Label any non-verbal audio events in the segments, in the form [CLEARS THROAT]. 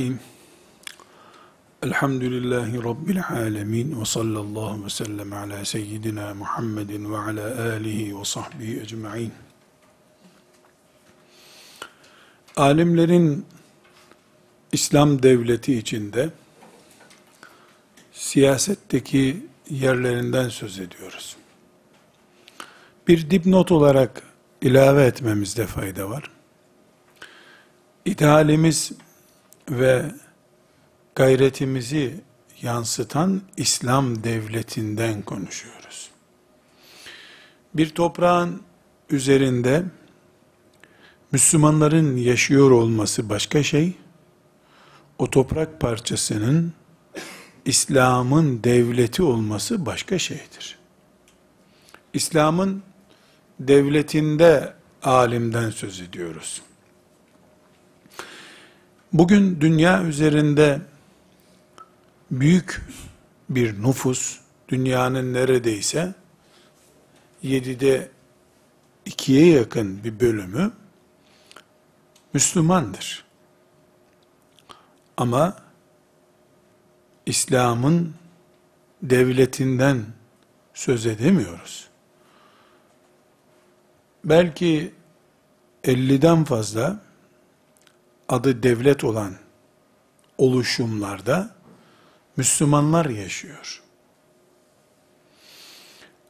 Bismillahirrahmanirrahim. Elhamdülillahi Rabbil alemin ve sallallahu ve sellem ala seyyidina Muhammedin ve ala alihi ve sahbihi ecma'in. Alimlerin İslam devleti içinde siyasetteki yerlerinden söz ediyoruz. Bir dipnot olarak ilave etmemizde fayda var. İdealimiz ve gayretimizi yansıtan İslam devletinden konuşuyoruz. Bir toprağın üzerinde Müslümanların yaşıyor olması başka şey, o toprak parçasının İslam'ın devleti olması başka şeydir. İslam'ın devletinde alimden söz ediyoruz. Bugün dünya üzerinde büyük bir nüfus, dünyanın neredeyse yedide ikiye yakın bir bölümü Müslümandır. Ama İslam'ın devletinden söz edemiyoruz. Belki 50'den fazla adı devlet olan oluşumlarda Müslümanlar yaşıyor.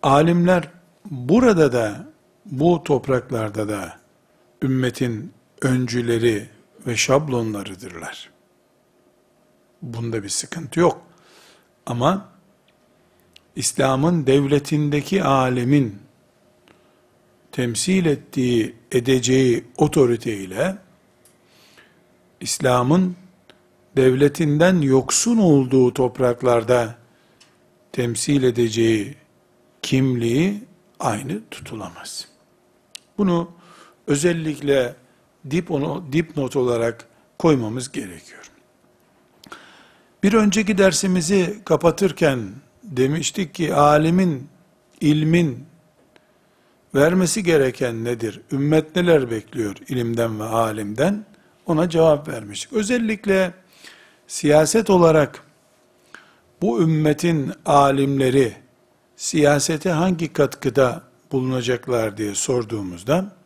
Alimler burada da bu topraklarda da ümmetin öncüleri ve şablonlarıdırlar. Bunda bir sıkıntı yok. Ama İslam'ın devletindeki alemin temsil ettiği, edeceği otoriteyle İslam'ın devletinden yoksun olduğu topraklarda temsil edeceği kimliği aynı tutulamaz. Bunu özellikle dip dipnot olarak koymamız gerekiyor. Bir önceki dersimizi kapatırken demiştik ki alimin, ilmin vermesi gereken nedir? Ümmet neler bekliyor ilimden ve alimden? Ona cevap vermiştik. Özellikle siyaset olarak bu ümmetin alimleri siyasete hangi katkıda bulunacaklar diye sorduğumuzda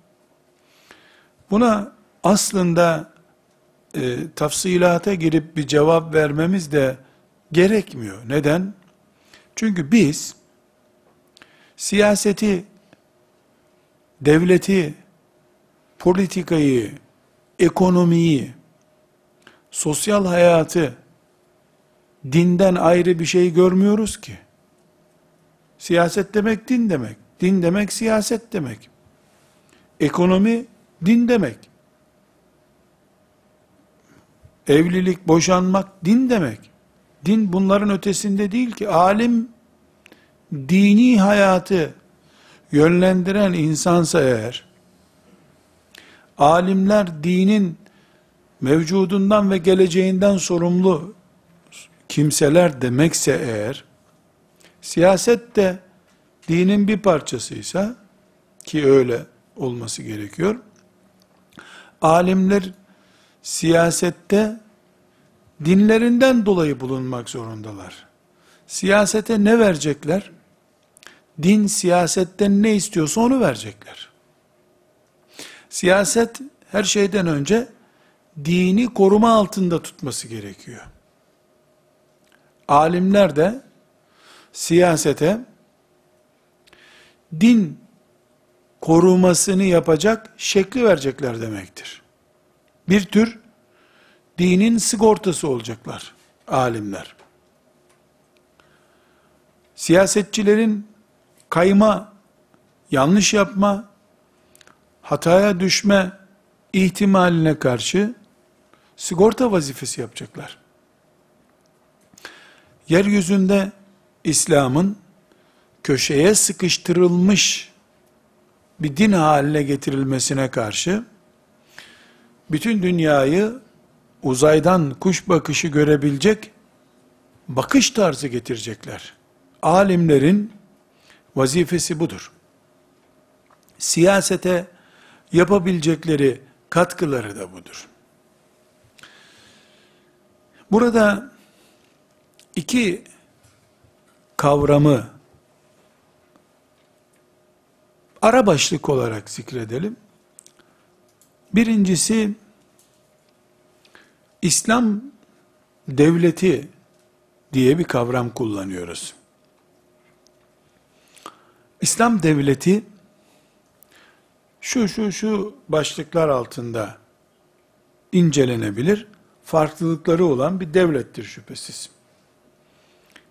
buna aslında e, tafsilata girip bir cevap vermemiz de gerekmiyor. Neden? Çünkü biz siyaseti, devleti, politikayı, ekonomiyi, sosyal hayatı dinden ayrı bir şey görmüyoruz ki. Siyaset demek din demek. Din demek siyaset demek. Ekonomi din demek. Evlilik, boşanmak din demek. Din bunların ötesinde değil ki. Alim dini hayatı yönlendiren insansa eğer, alimler dinin mevcudundan ve geleceğinden sorumlu kimseler demekse eğer, siyaset de dinin bir parçasıysa, ki öyle olması gerekiyor, alimler siyasette dinlerinden dolayı bulunmak zorundalar. Siyasete ne verecekler? Din siyasetten ne istiyorsa onu verecekler. Siyaset her şeyden önce dini koruma altında tutması gerekiyor. Alimler de siyasete din korumasını yapacak şekli verecekler demektir. Bir tür dinin sigortası olacaklar alimler. Siyasetçilerin kayma, yanlış yapma, hataya düşme ihtimaline karşı sigorta vazifesi yapacaklar. Yeryüzünde İslam'ın köşeye sıkıştırılmış bir din haline getirilmesine karşı bütün dünyayı uzaydan kuş bakışı görebilecek bakış tarzı getirecekler. Alimlerin vazifesi budur. Siyasete yapabilecekleri katkıları da budur. Burada iki kavramı ara başlık olarak zikredelim. Birincisi İslam devleti diye bir kavram kullanıyoruz. İslam devleti şu şu şu başlıklar altında incelenebilir. Farklılıkları olan bir devlettir şüphesiz.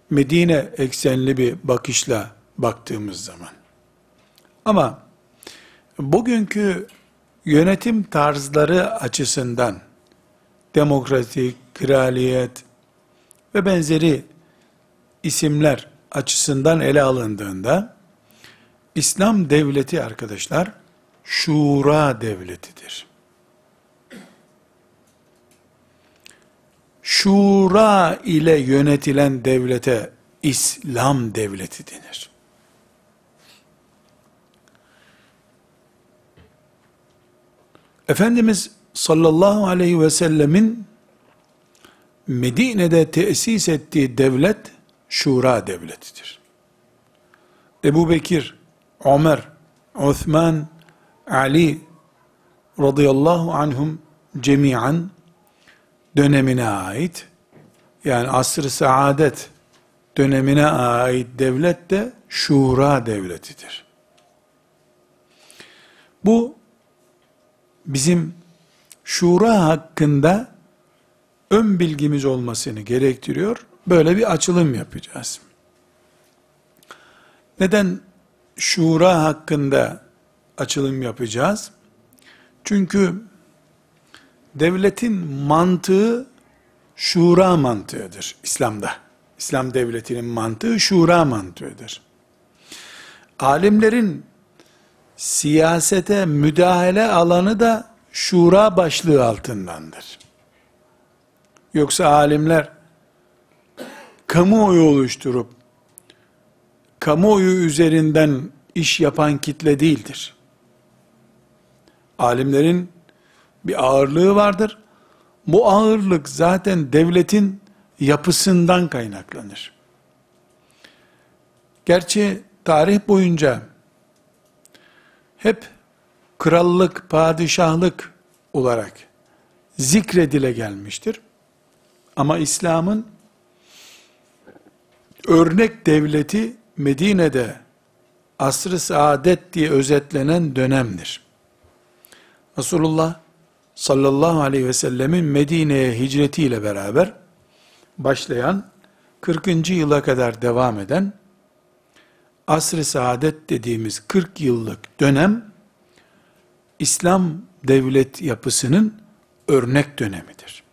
Medine eksenli bir bakışla baktığımız zaman. Ama bugünkü yönetim tarzları açısından demokratik, kraliyet ve benzeri isimler açısından ele alındığında İslam devleti arkadaşlar şura devletidir. Şura ile yönetilen devlete İslam devleti denir. Efendimiz sallallahu aleyhi ve sellemin Medine'de tesis ettiği devlet şura devletidir. Ebu Bekir, Ömer, Osman, Ali radıyallahu anhum cemiyen dönemine ait yani asr-ı saadet dönemine ait devlet de şura devletidir. Bu bizim şura hakkında ön bilgimiz olmasını gerektiriyor. Böyle bir açılım yapacağız. Neden şura hakkında açılım yapacağız? Çünkü devletin mantığı şura mantığıdır İslam'da. İslam devletinin mantığı şura mantığıdır. Alimlerin siyasete müdahale alanı da şura başlığı altındandır. Yoksa alimler kamuoyu oluşturup kamuoyu üzerinden iş yapan kitle değildir. Alimlerin bir ağırlığı vardır. Bu ağırlık zaten devletin yapısından kaynaklanır. Gerçi tarih boyunca hep krallık, padişahlık olarak zikredile gelmiştir. Ama İslam'ın örnek devleti Medine'de asr-ı saadet diye özetlenen dönemdir. Resulullah sallallahu aleyhi ve sellemin Medine'ye hicretiyle beraber başlayan 40. yıla kadar devam eden asr-ı saadet dediğimiz 40 yıllık dönem İslam devlet yapısının örnek dönemidir.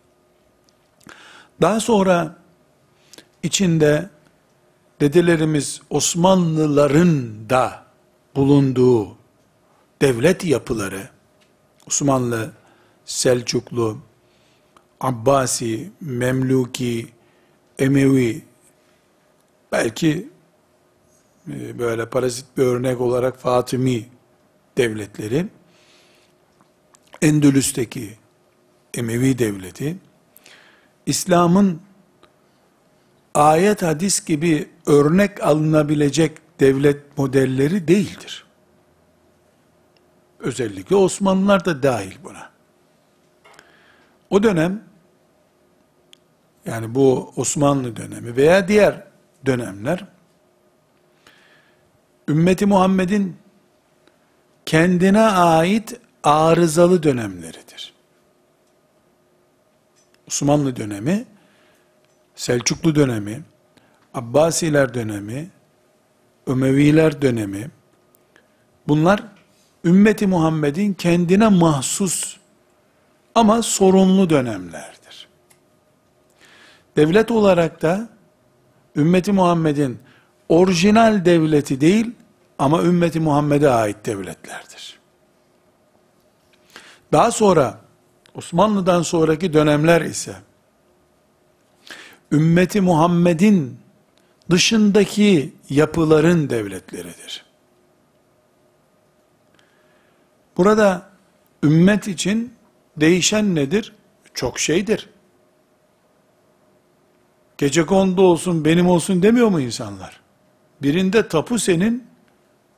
Daha sonra içinde dedelerimiz Osmanlıların da bulunduğu devlet yapıları, Osmanlı, Selçuklu, Abbasi, Memluki, Emevi, belki e, böyle parazit bir örnek olarak Fatimi devletleri, Endülüs'teki Emevi devleti, İslam'ın ayet hadis gibi örnek alınabilecek devlet modelleri değildir. Özellikle Osmanlılar da dahil buna. O dönem yani bu Osmanlı dönemi veya diğer dönemler ümmeti Muhammed'in kendine ait arızalı dönemleridir. Osmanlı dönemi, Selçuklu dönemi, Abbasiler dönemi, Ömeviler dönemi, bunlar ümmeti Muhammed'in kendine mahsus ama sorunlu dönemlerdir. Devlet olarak da ümmeti Muhammed'in orijinal devleti değil ama ümmeti Muhammed'e ait devletlerdir. Daha sonra Osmanlı'dan sonraki dönemler ise ümmeti Muhammed'in dışındaki yapıların devletleridir. Burada ümmet için değişen nedir? Çok şeydir. Gece kondu olsun, benim olsun demiyor mu insanlar? Birinde tapu senin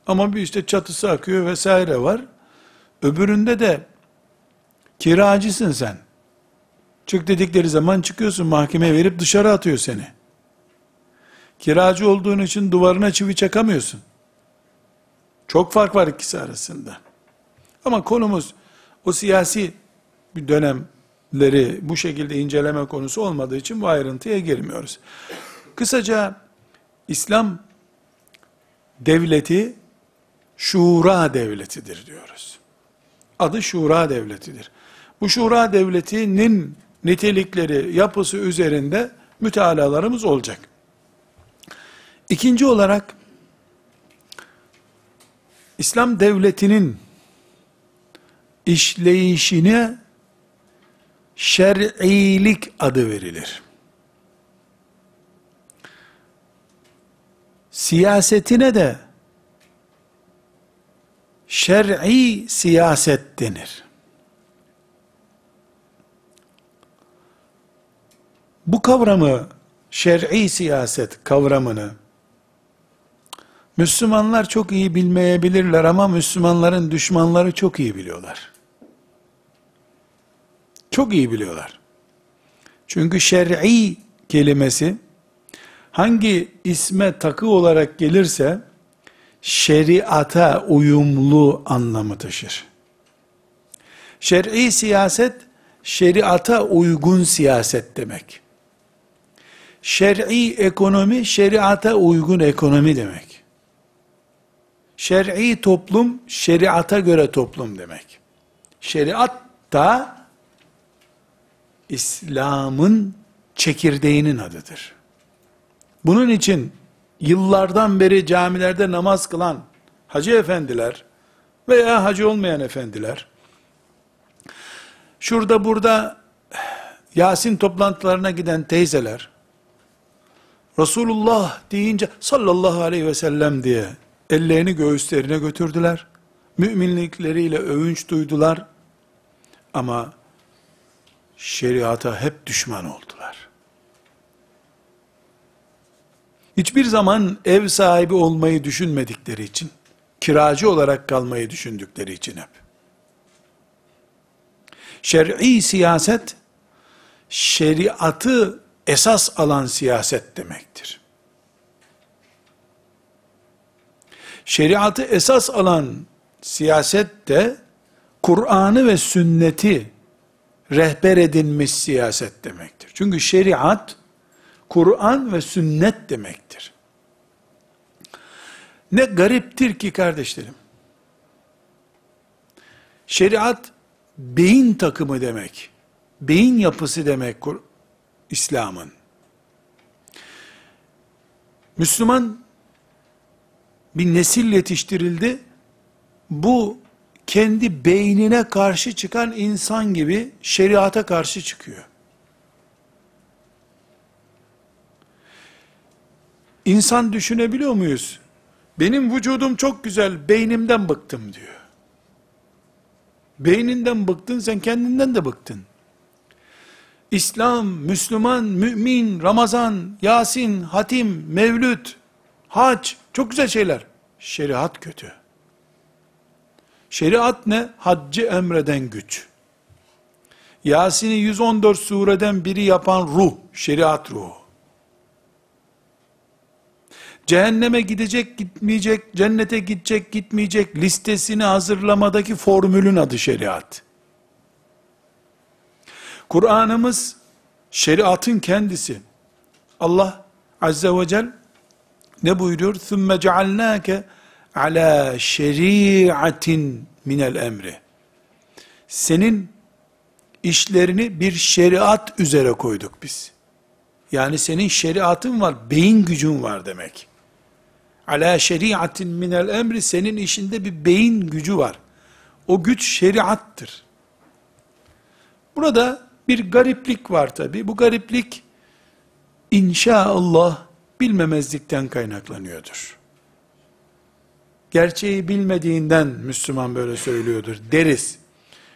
ama bir işte çatısı akıyor vesaire var. Öbüründe de kiracısın sen. Çık dedikleri zaman çıkıyorsun mahkemeye verip dışarı atıyor seni. Kiracı olduğun için duvarına çivi çakamıyorsun. Çok fark var ikisi arasında. Ama konumuz o siyasi bir dönemleri bu şekilde inceleme konusu olmadığı için bu ayrıntıya girmiyoruz. Kısaca İslam devleti şura devletidir diyoruz. Adı şura devletidir. Bu şura devletinin nitelikleri, yapısı üzerinde mütealalarımız olacak. İkinci olarak İslam devletinin işleyişine şer'ilik adı verilir. Siyasetine de şer'i siyaset denir. Bu kavramı, şer'i siyaset kavramını Müslümanlar çok iyi bilmeyebilirler ama Müslümanların düşmanları çok iyi biliyorlar. Çok iyi biliyorlar. Çünkü şer'i kelimesi hangi isme takı olarak gelirse şeriata uyumlu anlamı taşır. Şer'i siyaset şeriata uygun siyaset demek. Şer'i ekonomi şeriata uygun ekonomi demek. Şer'i toplum, şeriata göre toplum demek. Şeriat da İslam'ın çekirdeğinin adıdır. Bunun için yıllardan beri camilerde namaz kılan hacı efendiler veya hacı olmayan efendiler, şurada burada Yasin toplantılarına giden teyzeler, Resulullah deyince sallallahu aleyhi ve sellem diye ellerini göğüslerine götürdüler. Müminlikleriyle övünç duydular. Ama şeriata hep düşman oldular. Hiçbir zaman ev sahibi olmayı düşünmedikleri için, kiracı olarak kalmayı düşündükleri için hep. Şer'i siyaset, şeriatı esas alan siyaset demektir. Şeriatı esas alan siyaset de Kur'an'ı ve sünneti rehber edinmiş siyaset demektir. Çünkü şeriat Kur'an ve sünnet demektir. Ne gariptir ki kardeşlerim. Şeriat beyin takımı demek. Beyin yapısı demek İslam'ın. Müslüman bir nesil yetiştirildi. Bu kendi beynine karşı çıkan insan gibi şeriata karşı çıkıyor. İnsan düşünebiliyor muyuz? Benim vücudum çok güzel, beynimden bıktım diyor. Beyninden bıktın, sen kendinden de bıktın. İslam, Müslüman, mümin, Ramazan, Yasin, Hatim, Mevlüt, Hac, çok güzel şeyler. Şeriat kötü. Şeriat ne? Haccı emreden güç. Yasin'i 114 sureden biri yapan ruh, şeriat ruhu. Cehenneme gidecek, gitmeyecek, cennete gidecek, gitmeyecek listesini hazırlamadaki formülün adı şeriat. Kur'an'ımız şeriatın kendisi. Allah Azze ve Celle ne buyuruyor? ثُمَّ جَعَلْنَاكَ ala şeriatin minel emri. Senin işlerini bir şeriat üzere koyduk biz. Yani senin şeriatın var, beyin gücün var demek. Ala şeriatin minel emri senin işinde bir beyin gücü var. O güç şeriattır. Burada bir gariplik var tabi. Bu gariplik inşallah bilmemezlikten kaynaklanıyordur. Gerçeği bilmediğinden Müslüman böyle söylüyordur deriz.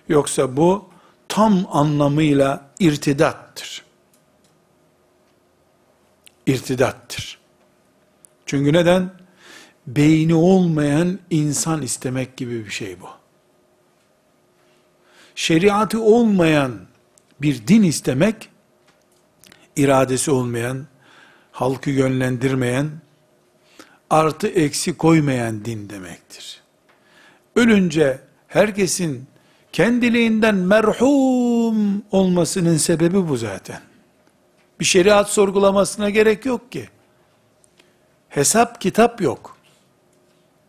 Yoksa bu tam anlamıyla irtidattır. irtidattır. Çünkü neden? Beyni olmayan insan istemek gibi bir şey bu. Şeriatı olmayan bir din istemek, iradesi olmayan, halkı yönlendirmeyen, artı eksi koymayan din demektir. Ölünce herkesin kendiliğinden merhum olmasının sebebi bu zaten. Bir şeriat sorgulamasına gerek yok ki. Hesap kitap yok.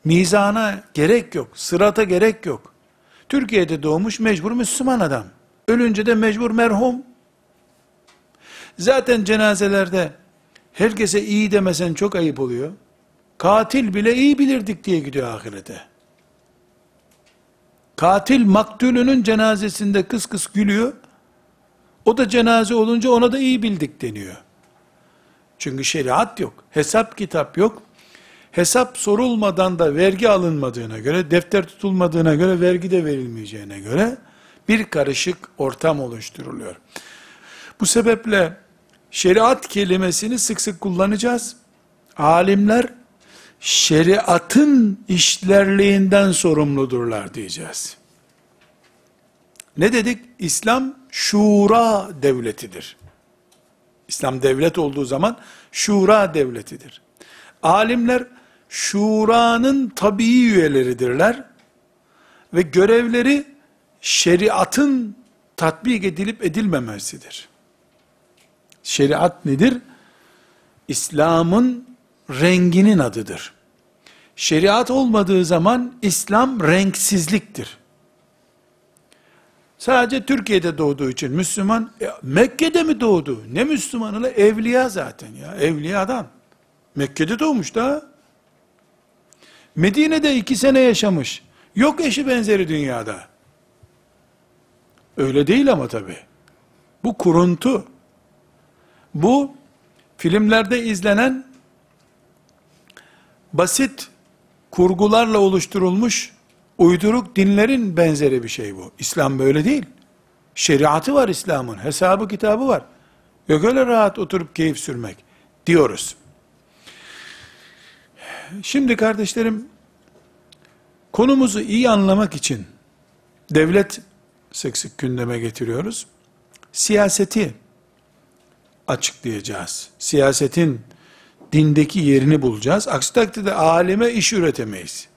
Mizana gerek yok. Sırata gerek yok. Türkiye'de doğmuş mecbur Müslüman adam. Ölünce de mecbur merhum. Zaten cenazelerde herkese iyi demesen çok ayıp oluyor. Katil bile iyi bilirdik diye gidiyor ahirete. Katil maktulünün cenazesinde kıs kıs gülüyor. O da cenaze olunca ona da iyi bildik deniyor. Çünkü şeriat yok. Hesap kitap yok. Hesap sorulmadan da vergi alınmadığına göre, defter tutulmadığına göre, vergi de verilmeyeceğine göre bir karışık ortam oluşturuluyor. Bu sebeple şeriat kelimesini sık sık kullanacağız. Alimler şeriatın işlerliğinden sorumludurlar diyeceğiz. Ne dedik? İslam şura devletidir. İslam devlet olduğu zaman şura devletidir. Alimler şuranın tabii üyeleridirler ve görevleri şeriatın tatbik edilip edilmemesidir. Şeriat nedir? İslam'ın renginin adıdır. Şeriat olmadığı zaman İslam renksizliktir. Sadece Türkiye'de doğduğu için Müslüman, e, Mekke'de mi doğdu? Ne Müslümanı Evliya zaten ya, evliya adam. Mekke'de doğmuş da. Medine'de iki sene yaşamış. Yok eşi benzeri dünyada. Öyle değil ama tabi. Bu kuruntu. Bu filmlerde izlenen basit kurgularla oluşturulmuş uyduruk dinlerin benzeri bir şey bu. İslam böyle değil. Şeriatı var İslam'ın, hesabı kitabı var. Yok öyle rahat oturup keyif sürmek diyoruz. Şimdi kardeşlerim, konumuzu iyi anlamak için devlet sık sık gündeme getiriyoruz. Siyaseti açıklayacağız. Siyasetin dindeki yerini bulacağız. Aksi takdirde alime iş üretemeyiz.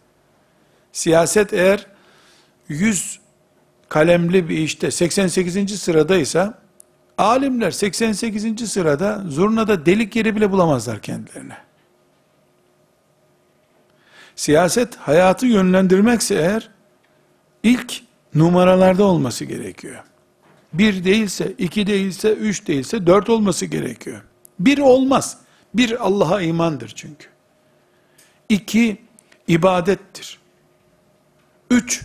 Siyaset eğer 100 kalemli bir işte 88. sıradaysa alimler 88. sırada zurnada delik yeri bile bulamazlar kendilerine. Siyaset hayatı yönlendirmekse eğer ilk numaralarda olması gerekiyor. Bir değilse, iki değilse, üç değilse, dört olması gerekiyor. Bir olmaz. Bir Allah'a imandır çünkü. İki ibadettir. Üç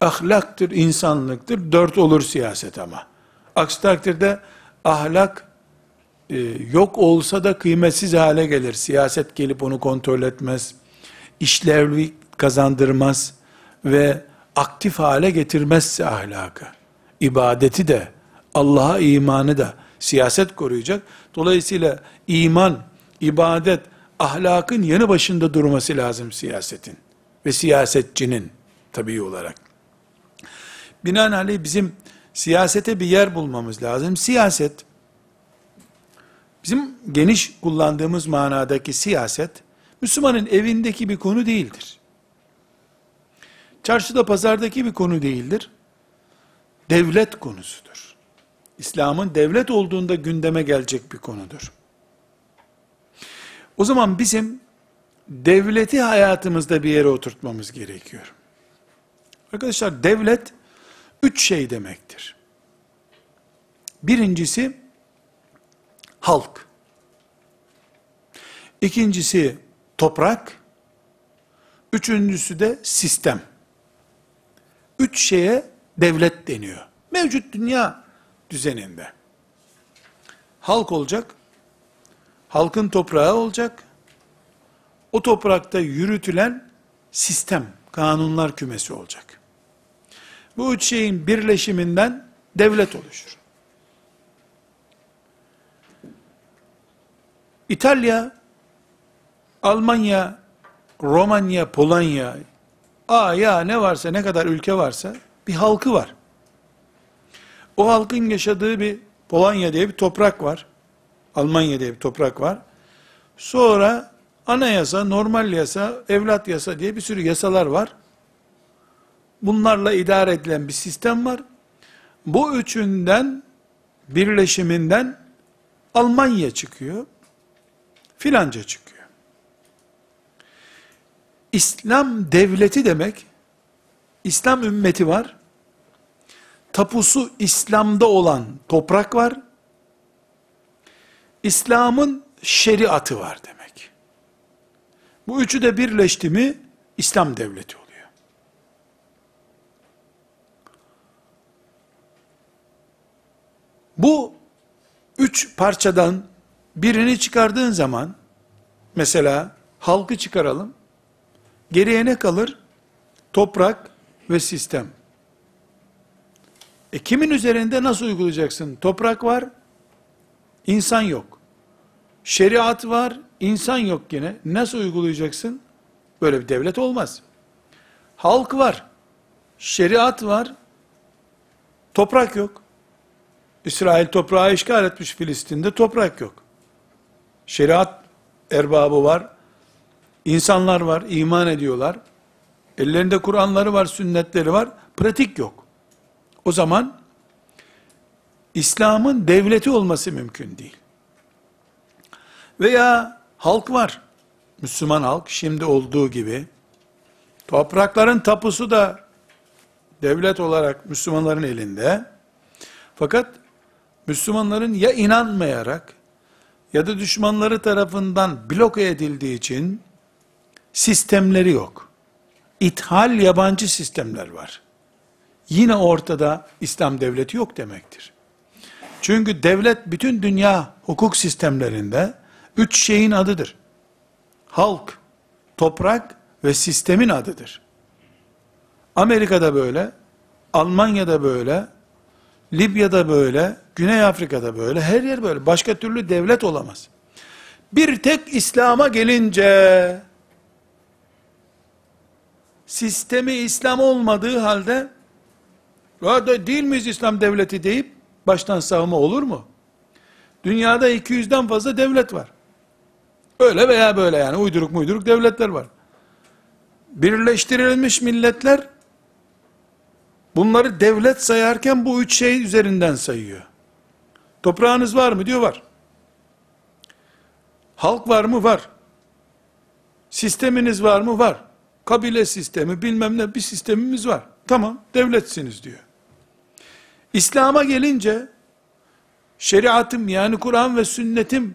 ahlaktır, insanlıktır. Dört olur siyaset ama. Aksi takdirde ahlak e, yok olsa da kıymetsiz hale gelir. Siyaset gelip onu kontrol etmez. İşlevli kazandırmaz ve aktif hale getirmezse ahlakı. ibadeti de, Allah'a imanı da siyaset koruyacak. Dolayısıyla iman, ibadet, ahlakın yanı başında durması lazım siyasetin ve siyasetçinin tabii olarak. Binaenaleyh bizim siyasete bir yer bulmamız lazım. Siyaset, bizim geniş kullandığımız manadaki siyaset, Müslümanın evindeki bir konu değildir. Çarşıda pazardaki bir konu değildir. Devlet konusudur. İslam'ın devlet olduğunda gündeme gelecek bir konudur. O zaman bizim devleti hayatımızda bir yere oturtmamız gerekiyor. Arkadaşlar devlet üç şey demektir. Birincisi halk. İkincisi toprak. Üçüncüsü de sistem. Üç şeye devlet deniyor. Mevcut dünya düzeninde. Halk olacak, halkın toprağı olacak, o toprakta yürütülen sistem, kanunlar kümesi olacak. Bu üç şeyin birleşiminden devlet oluşur. İtalya, Almanya, Romanya, Polonya, a ya ne varsa ne kadar ülke varsa bir halkı var. O halkın yaşadığı bir Polonya diye bir toprak var. Almanya diye bir toprak var. Sonra anayasa, normal yasa, evlat yasa diye bir sürü yasalar var. Bunlarla idare edilen bir sistem var. Bu üçünden birleşiminden Almanya çıkıyor. Filanca çıkıyor. İslam devleti demek, İslam ümmeti var. Tapusu İslam'da olan toprak var. İslam'ın şeriatı var demek. Bu üçü de birleşti mi İslam devleti oluyor. Bu üç parçadan birini çıkardığın zaman mesela halkı çıkaralım. Geriye ne kalır? Toprak ve sistem. E kimin üzerinde nasıl uygulayacaksın? Toprak var, insan yok. Şeriat var, insan yok yine. Nasıl uygulayacaksın? Böyle bir devlet olmaz. Halk var, şeriat var, toprak yok. İsrail toprağı işgal etmiş Filistin'de toprak yok. Şeriat erbabı var, insanlar var, iman ediyorlar. Ellerinde Kur'anları var, sünnetleri var, pratik yok. O zaman İslam'ın devleti olması mümkün değil. Veya halk var. Müslüman halk şimdi olduğu gibi toprakların tapusu da devlet olarak Müslümanların elinde. Fakat Müslümanların ya inanmayarak ya da düşmanları tarafından bloke edildiği için sistemleri yok. İthal yabancı sistemler var. Yine ortada İslam devleti yok demektir. Çünkü devlet bütün dünya hukuk sistemlerinde üç şeyin adıdır. Halk, toprak ve sistemin adıdır. Amerika'da böyle, Almanya'da böyle, Libya'da böyle, Güney Afrika'da böyle, her yer böyle. Başka türlü devlet olamaz. Bir tek İslam'a gelince, sistemi İslam olmadığı halde, değil miyiz İslam devleti deyip, baştan savma olur mu? Dünyada 200'den fazla devlet var. Öyle veya böyle yani uyduruk muyduruk devletler var. Birleştirilmiş milletler bunları devlet sayarken bu üç şey üzerinden sayıyor. Toprağınız var mı diyor var. Halk var mı? Var. Sisteminiz var mı? Var. Kabile sistemi bilmem ne bir sistemimiz var. Tamam devletsiniz diyor. İslam'a gelince şeriatım yani Kur'an ve sünnetim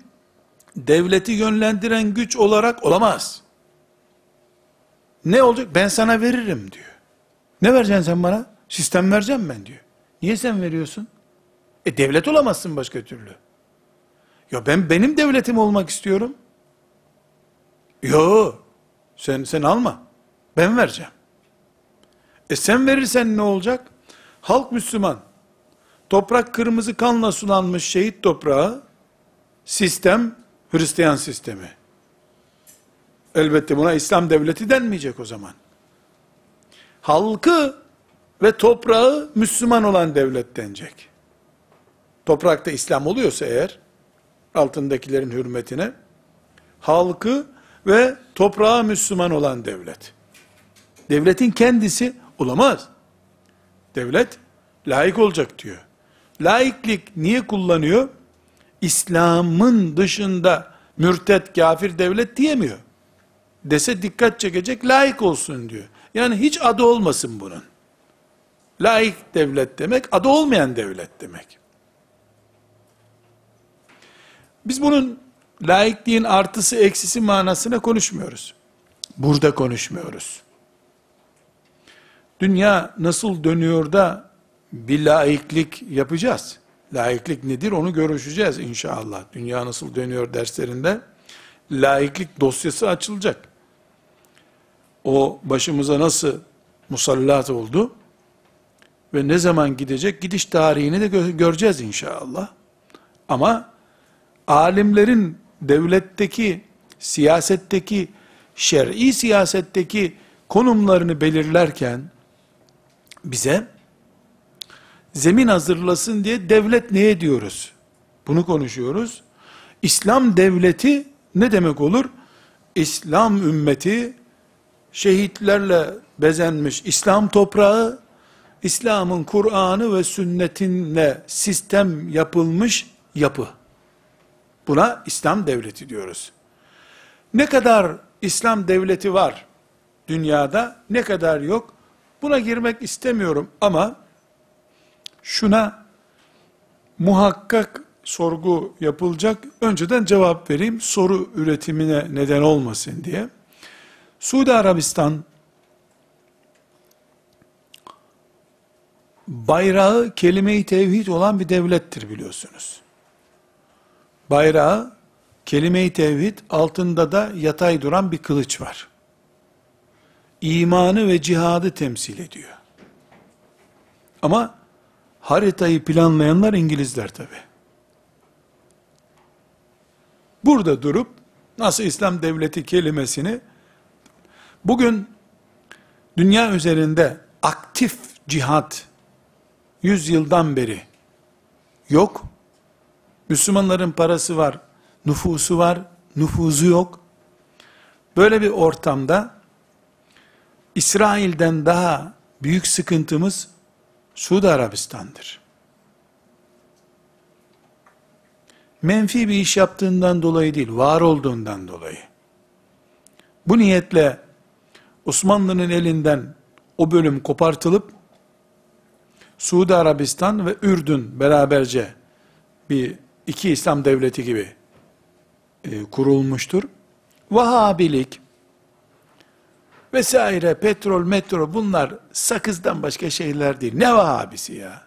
devleti yönlendiren güç olarak olamaz. Ne olacak? Ben sana veririm diyor. Ne vereceksin sen bana? Sistem vereceğim ben diyor. Niye sen veriyorsun? E devlet olamazsın başka türlü. Ya ben benim devletim olmak istiyorum. Yo, sen sen alma. Ben vereceğim. E sen verirsen ne olacak? Halk Müslüman. Toprak kırmızı kanla sulanmış şehit toprağı. Sistem Hristiyan sistemi. Elbette buna İslam devleti denmeyecek o zaman. Halkı ve toprağı Müslüman olan devlet denecek. Toprakta İslam oluyorsa eğer, altındakilerin hürmetine, halkı ve toprağı Müslüman olan devlet. Devletin kendisi olamaz. Devlet layık olacak diyor. Laiklik niye kullanıyor? İslam'ın dışında mürtet, kafir devlet diyemiyor. Dese dikkat çekecek, layık olsun diyor. Yani hiç adı olmasın bunun. Laik devlet demek, adı olmayan devlet demek. Biz bunun laikliğin artısı eksisi manasına konuşmuyoruz. Burada konuşmuyoruz. Dünya nasıl dönüyor da bir laiklik yapacağız. Laiklik nedir onu görüşeceğiz inşallah. Dünya nasıl dönüyor derslerinde laiklik dosyası açılacak. O başımıza nasıl musallat oldu ve ne zaman gidecek gidiş tarihini de göreceğiz inşallah. Ama alimlerin devletteki, siyasetteki, şer'i siyasetteki konumlarını belirlerken bize zemin hazırlasın diye devlet neye diyoruz? Bunu konuşuyoruz. İslam devleti ne demek olur? İslam ümmeti şehitlerle bezenmiş İslam toprağı, İslam'ın Kur'an'ı ve sünnetinle sistem yapılmış yapı. Buna İslam devleti diyoruz. Ne kadar İslam devleti var dünyada, ne kadar yok, buna girmek istemiyorum ama şuna muhakkak sorgu yapılacak. Önceden cevap vereyim, soru üretimine neden olmasın diye. Suudi Arabistan bayrağı kelime-i tevhid olan bir devlettir biliyorsunuz. Bayrağı kelime-i tevhid altında da yatay duran bir kılıç var. İmanı ve cihadı temsil ediyor. Ama haritayı planlayanlar İngilizler tabi. Burada durup nasıl İslam devleti kelimesini bugün dünya üzerinde aktif cihat 100 yıldan beri yok. Müslümanların parası var, nüfusu var, nüfuzu yok. Böyle bir ortamda İsrail'den daha büyük sıkıntımız Suudi Arabistan'dır. Menfi bir iş yaptığından dolayı değil, var olduğundan dolayı. Bu niyetle Osmanlı'nın elinden o bölüm kopartılıp Suudi Arabistan ve Ürdün beraberce bir iki İslam devleti gibi e, kurulmuştur. Vahabilik vesaire petrol metro bunlar sakızdan başka şeyler değil. Ne Vahabisi ya?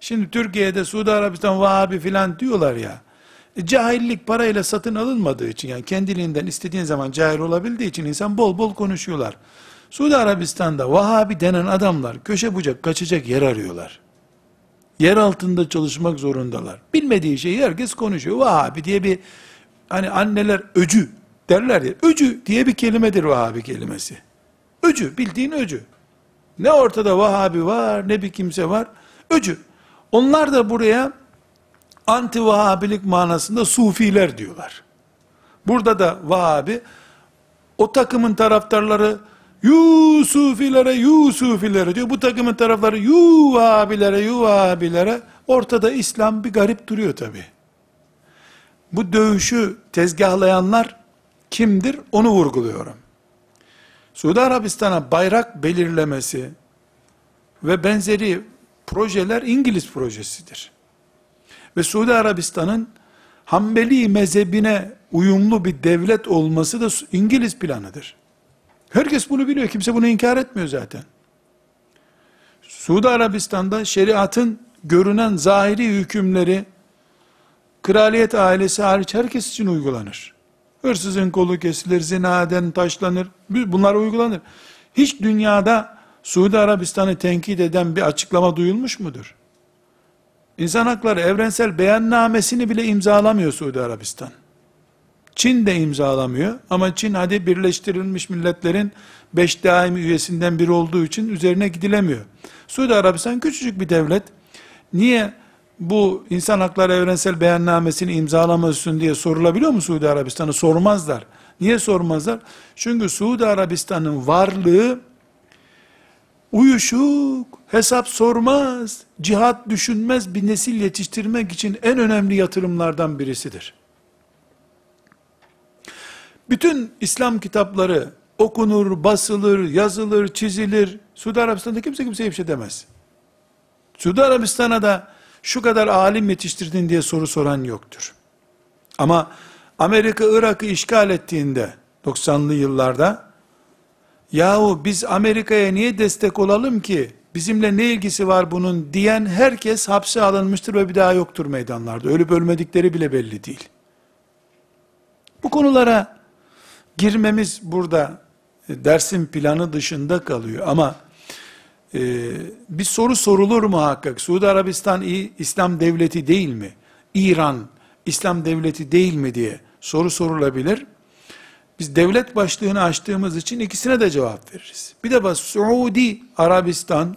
Şimdi Türkiye'de Suudi Arabistan Vahabi filan diyorlar ya. E, cahillik parayla satın alınmadığı için yani kendiliğinden istediğin zaman cahil olabildiği için insan bol bol konuşuyorlar. Suudi Arabistan'da Vahabi denen adamlar köşe bucak kaçacak yer arıyorlar. Yer altında çalışmak zorundalar. Bilmediği şeyi herkes konuşuyor. Vahabi diye bir hani anneler öcü derler ya. Öcü diye bir kelimedir Vahabi kelimesi. Öcü bildiğin öcü. Ne ortada Vahabi var ne bir kimse var. Öcü. Onlar da buraya anti Vahabilik manasında Sufiler diyorlar. Burada da Vahabi o takımın taraftarları Yusufilere, Yusufilere diyor. Bu takımın tarafları Yuvabilere, Yuvabilere. Ortada İslam bir garip duruyor tabi. Bu dövüşü tezgahlayanlar kimdir? Onu vurguluyorum. Suudi Arabistan'a bayrak belirlemesi ve benzeri projeler İngiliz projesidir. Ve Suudi Arabistan'ın Hanbeli mezhebine uyumlu bir devlet olması da İngiliz planıdır. Herkes bunu biliyor. Kimse bunu inkar etmiyor zaten. Suudi Arabistan'da şeriatın görünen zahiri hükümleri kraliyet ailesi hariç herkes için uygulanır. Hırsızın kolu kesilir, zinaden taşlanır. Bunlar uygulanır. Hiç dünyada Suudi Arabistan'ı tenkit eden bir açıklama duyulmuş mudur? İnsan hakları evrensel beyannamesini bile imzalamıyor Suudi Arabistan. Çin de imzalamıyor ama Çin hadi birleştirilmiş milletlerin beş daimi üyesinden biri olduğu için üzerine gidilemiyor. Suudi Arabistan küçücük bir devlet. Niye bu insan hakları evrensel beyannamesini imzalamıyorsun diye sorulabiliyor mu Suudi Arabistan'a? Sormazlar. Niye sormazlar? Çünkü Suudi Arabistan'ın varlığı uyuşuk, hesap sormaz, cihat düşünmez bir nesil yetiştirmek için en önemli yatırımlardan birisidir. Bütün İslam kitapları okunur, basılır, yazılır, çizilir. Suudi Arabistan'da kimse kimseye bir şey demez. Suudi Arabistan'a da şu kadar alim yetiştirdin diye soru soran yoktur. Ama Amerika Irak'ı işgal ettiğinde 90'lı yıllarda yahu biz Amerika'ya niye destek olalım ki bizimle ne ilgisi var bunun diyen herkes hapse alınmıştır ve bir daha yoktur meydanlarda. Ölüp ölmedikleri bile belli değil. Bu konulara girmemiz burada e, dersin planı dışında kalıyor ama e, bir soru sorulur muhakkak. Suudi Arabistan İslam devleti değil mi? İran İslam devleti değil mi diye soru sorulabilir. Biz devlet başlığını açtığımız için ikisine de cevap veririz. Bir de bak Suudi Arabistan,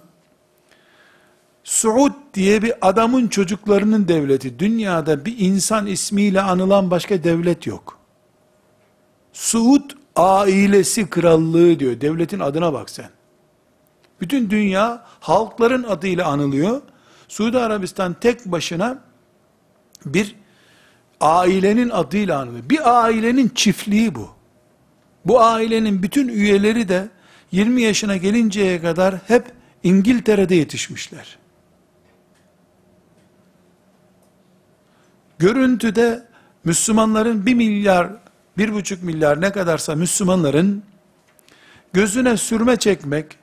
Suud diye bir adamın çocuklarının devleti. Dünyada bir insan ismiyle anılan başka devlet yok. Suud ailesi krallığı diyor. Devletin adına bak sen. Bütün dünya halkların adıyla anılıyor. Suudi Arabistan tek başına bir ailenin adıyla anılıyor. Bir ailenin çiftliği bu. Bu ailenin bütün üyeleri de 20 yaşına gelinceye kadar hep İngiltere'de yetişmişler. Görüntüde Müslümanların 1 milyar, 1,5 milyar ne kadarsa Müslümanların gözüne sürme çekmek,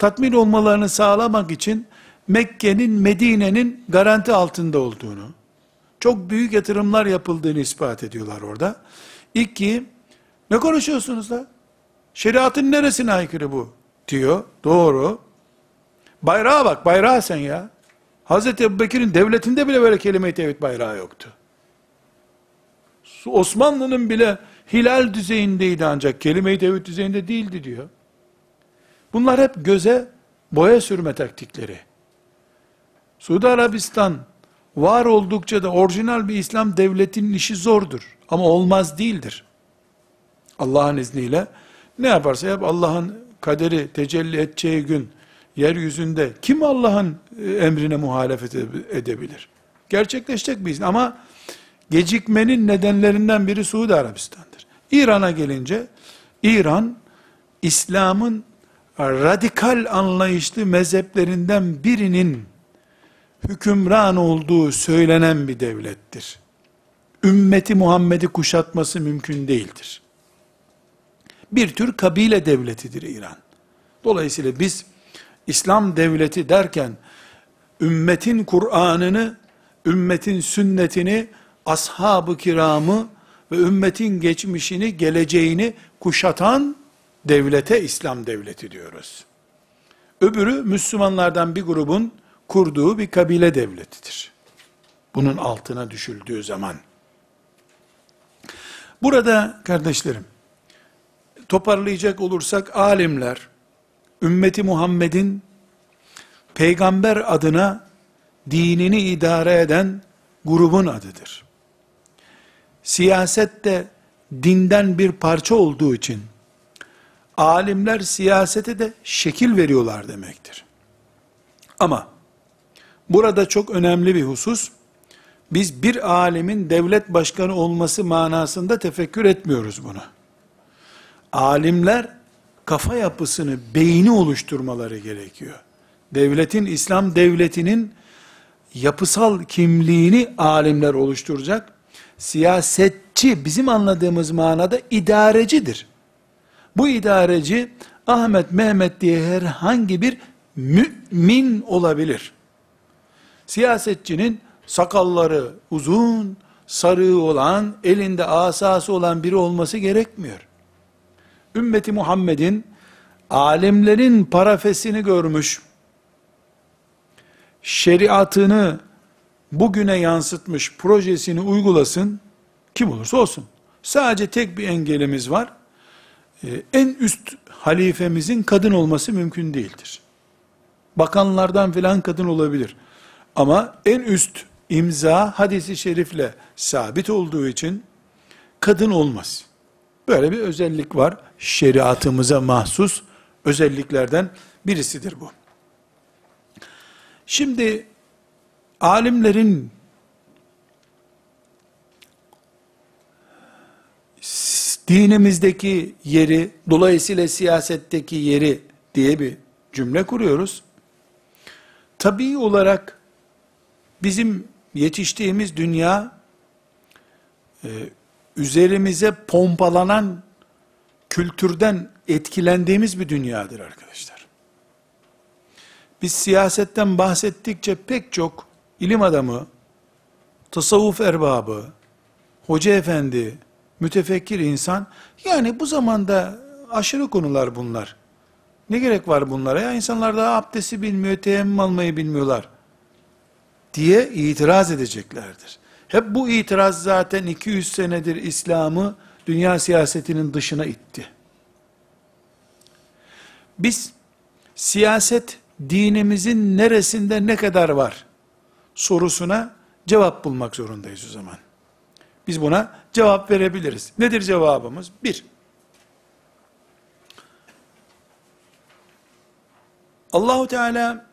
tatmin olmalarını sağlamak için Mekke'nin, Medine'nin garanti altında olduğunu, çok büyük yatırımlar yapıldığını ispat ediyorlar orada. İki, ne konuşuyorsunuz da? Şeriatın neresine aykırı bu? Diyor. Doğru. Bayrağa bak, bayrağa sen ya. Hazreti Ebubekir'in devletinde bile böyle kelime-i tevhid bayrağı yoktu. Osmanlı'nın bile hilal düzeyindeydi ancak kelime-i tevhid düzeyinde değildi diyor. Bunlar hep göze boya sürme taktikleri. Suudi Arabistan var oldukça da orijinal bir İslam devletinin işi zordur. Ama olmaz değildir. Allah'ın izniyle ne yaparsa yap Allah'ın kaderi tecelli edeceği gün yeryüzünde kim Allah'ın e, emrine muhalefet edebilir? Gerçekleşecek bir izin ama gecikmenin nedenlerinden biri Suudi Arabistan'dır. İran'a gelince İran İslam'ın radikal anlayışlı mezheplerinden birinin hükümran olduğu söylenen bir devlettir. Ümmeti Muhammed'i kuşatması mümkün değildir. Bir tür kabile devletidir İran. Dolayısıyla biz İslam devleti derken ümmetin Kur'an'ını, ümmetin sünnetini, ashab-ı kiramı ve ümmetin geçmişini, geleceğini kuşatan devlete İslam devleti diyoruz. Öbürü Müslümanlardan bir grubun kurduğu bir kabile devletidir. Bunun altına düşüldüğü zaman. Burada kardeşlerim, toparlayacak olursak alimler, ümmeti Muhammed'in peygamber adına dinini idare eden grubun adıdır. Siyaset de dinden bir parça olduğu için alimler siyasete de şekil veriyorlar demektir. Ama burada çok önemli bir husus, biz bir alimin devlet başkanı olması manasında tefekkür etmiyoruz bunu. Alimler kafa yapısını, beyni oluşturmaları gerekiyor. Devletin, İslam devletinin yapısal kimliğini alimler oluşturacak. Siyasetçi bizim anladığımız manada idarecidir. Bu idareci Ahmet Mehmet diye herhangi bir mümin olabilir. Siyasetçinin sakalları uzun, sarığı olan, elinde asası olan biri olması gerekmiyor. Ümmeti Muhammed'in alimlerin parafesini görmüş, şeriatını bugüne yansıtmış projesini uygulasın, kim olursa olsun. Sadece tek bir engelimiz var. Ee, en üst halifemizin kadın olması mümkün değildir. Bakanlardan filan kadın olabilir. Ama en üst imza hadisi şerifle sabit olduğu için kadın olmaz. Böyle bir özellik var. Şeriatımıza mahsus özelliklerden birisidir bu. Şimdi alimlerin dinimizdeki yeri, dolayısıyla siyasetteki yeri diye bir cümle kuruyoruz. Tabii olarak bizim yetiştiğimiz dünya e, üzerimize pompalanan kültürden etkilendiğimiz bir dünyadır arkadaşlar. Biz siyasetten bahsettikçe pek çok ilim adamı, tasavvuf erbabı, hoca efendi, mütefekkir insan, yani bu zamanda aşırı konular bunlar. Ne gerek var bunlara ya? İnsanlar daha abdesti bilmiyor, teyemmüm almayı bilmiyorlar. Diye itiraz edeceklerdir. Hep bu itiraz zaten 200 senedir İslam'ı dünya siyasetinin dışına itti. Biz siyaset dinimizin neresinde ne kadar var sorusuna cevap bulmak zorundayız o zaman. Biz buna cevap verebiliriz. Nedir cevabımız? Bir, Allahu Teala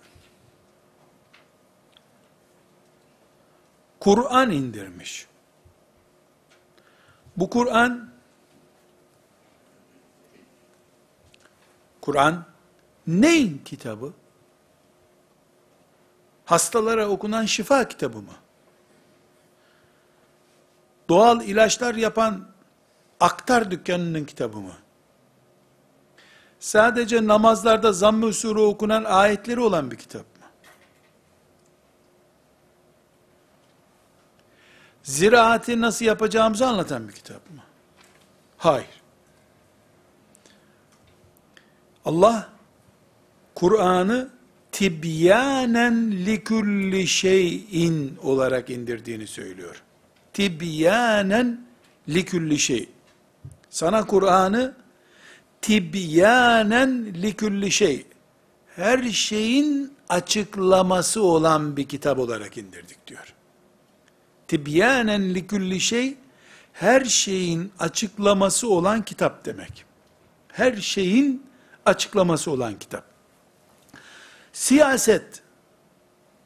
Kur'an indirmiş. Bu Kur'an Kur'an neyin kitabı? Hastalara okunan şifa kitabı mı? Doğal ilaçlar yapan aktar dükkanının kitabı mı? Sadece namazlarda zamm-ı sure okunan ayetleri olan bir kitap mı? Ziraati nasıl yapacağımızı anlatan bir kitap mı? Hayır. Allah Kur'an'ı tibyanen likulli şeyin olarak indirdiğini söylüyor. Tibyanen likulli şey. Sana Kur'an'ı tibyanen likulli şey. Her şeyin açıklaması olan bir kitap olarak indirdik diyor. Tibyanen likulli şey her şeyin açıklaması olan kitap demek. Her şeyin açıklaması olan kitap. Siyaset,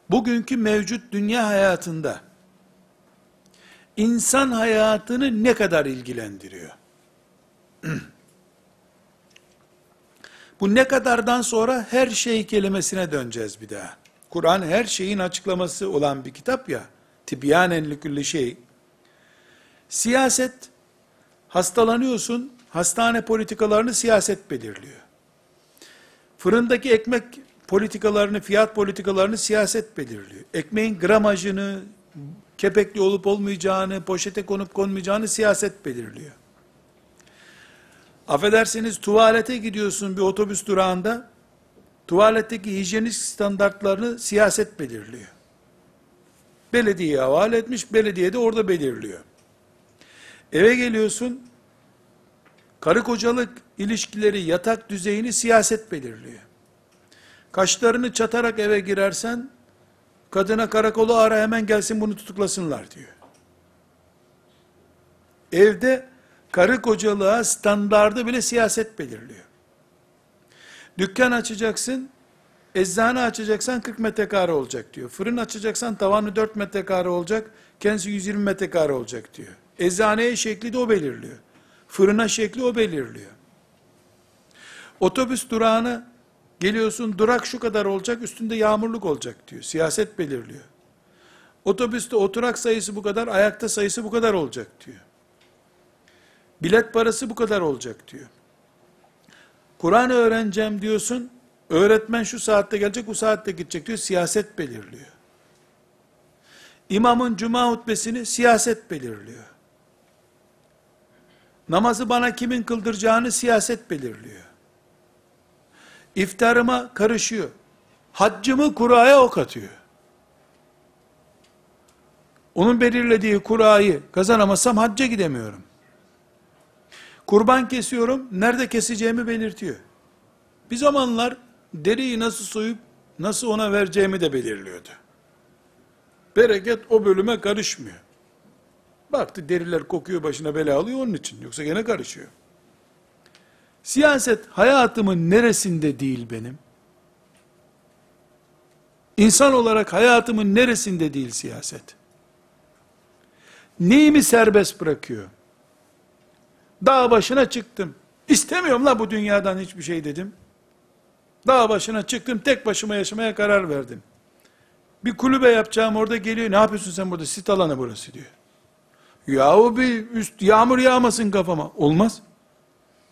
bugünkü mevcut dünya hayatında, insan hayatını ne kadar ilgilendiriyor? [CLEARS THROAT] Bu ne kadardan sonra her şey kelimesine döneceğiz bir daha. Kur'an her şeyin açıklaması olan bir kitap ya, tibyanen likulli şey. Siyaset, hastalanıyorsun, hastane politikalarını siyaset belirliyor. Fırındaki ekmek politikalarını, fiyat politikalarını siyaset belirliyor. Ekmeğin gramajını, kepekli olup olmayacağını, poşete konup konmayacağını siyaset belirliyor. Affedersiniz tuvalete gidiyorsun bir otobüs durağında, tuvaletteki hijyenik standartlarını siyaset belirliyor. Belediyeye havale etmiş, belediye de orada belirliyor. Eve geliyorsun, karı kocalık ilişkileri, yatak düzeyini siyaset belirliyor. Kaşlarını çatarak eve girersen, kadına karakolu ara hemen gelsin bunu tutuklasınlar diyor. Evde karı kocalığa standardı bile siyaset belirliyor. Dükkan açacaksın, eczane açacaksan 40 metrekare olacak diyor. Fırın açacaksan tavanı 4 metrekare olacak, kendisi 120 metrekare olacak diyor. Eczaneye şekli de o belirliyor. Fırına şekli o belirliyor. Otobüs durağını geliyorsun durak şu kadar olacak üstünde yağmurluk olacak diyor. Siyaset belirliyor. Otobüste oturak sayısı bu kadar, ayakta sayısı bu kadar olacak diyor. Bilet parası bu kadar olacak diyor. Kur'an öğreneceğim diyorsun, öğretmen şu saatte gelecek, bu saatte gidecek diyor, siyaset belirliyor. İmamın cuma hutbesini siyaset belirliyor. Namazı bana kimin kıldıracağını siyaset belirliyor. İftarıma karışıyor. Haccımı kuraya ok atıyor. Onun belirlediği kurayı kazanamazsam hacca gidemiyorum. Kurban kesiyorum, nerede keseceğimi belirtiyor. Bir zamanlar deriyi nasıl soyup nasıl ona vereceğimi de belirliyordu. Bereket o bölüme karışmıyor. Baktı deriler kokuyor başına bela alıyor onun için. Yoksa gene karışıyor. Siyaset hayatımın neresinde değil benim? İnsan olarak hayatımın neresinde değil siyaset? Neyimi serbest bırakıyor? Dağ başına çıktım. İstemiyorum la bu dünyadan hiçbir şey dedim. Dağ başına çıktım, tek başıma yaşamaya karar verdim. Bir kulübe yapacağım orada geliyor. Ne yapıyorsun sen burada? Sit alanı burası diyor. Yahu bir üst yağmur yağmasın kafama. Olmaz.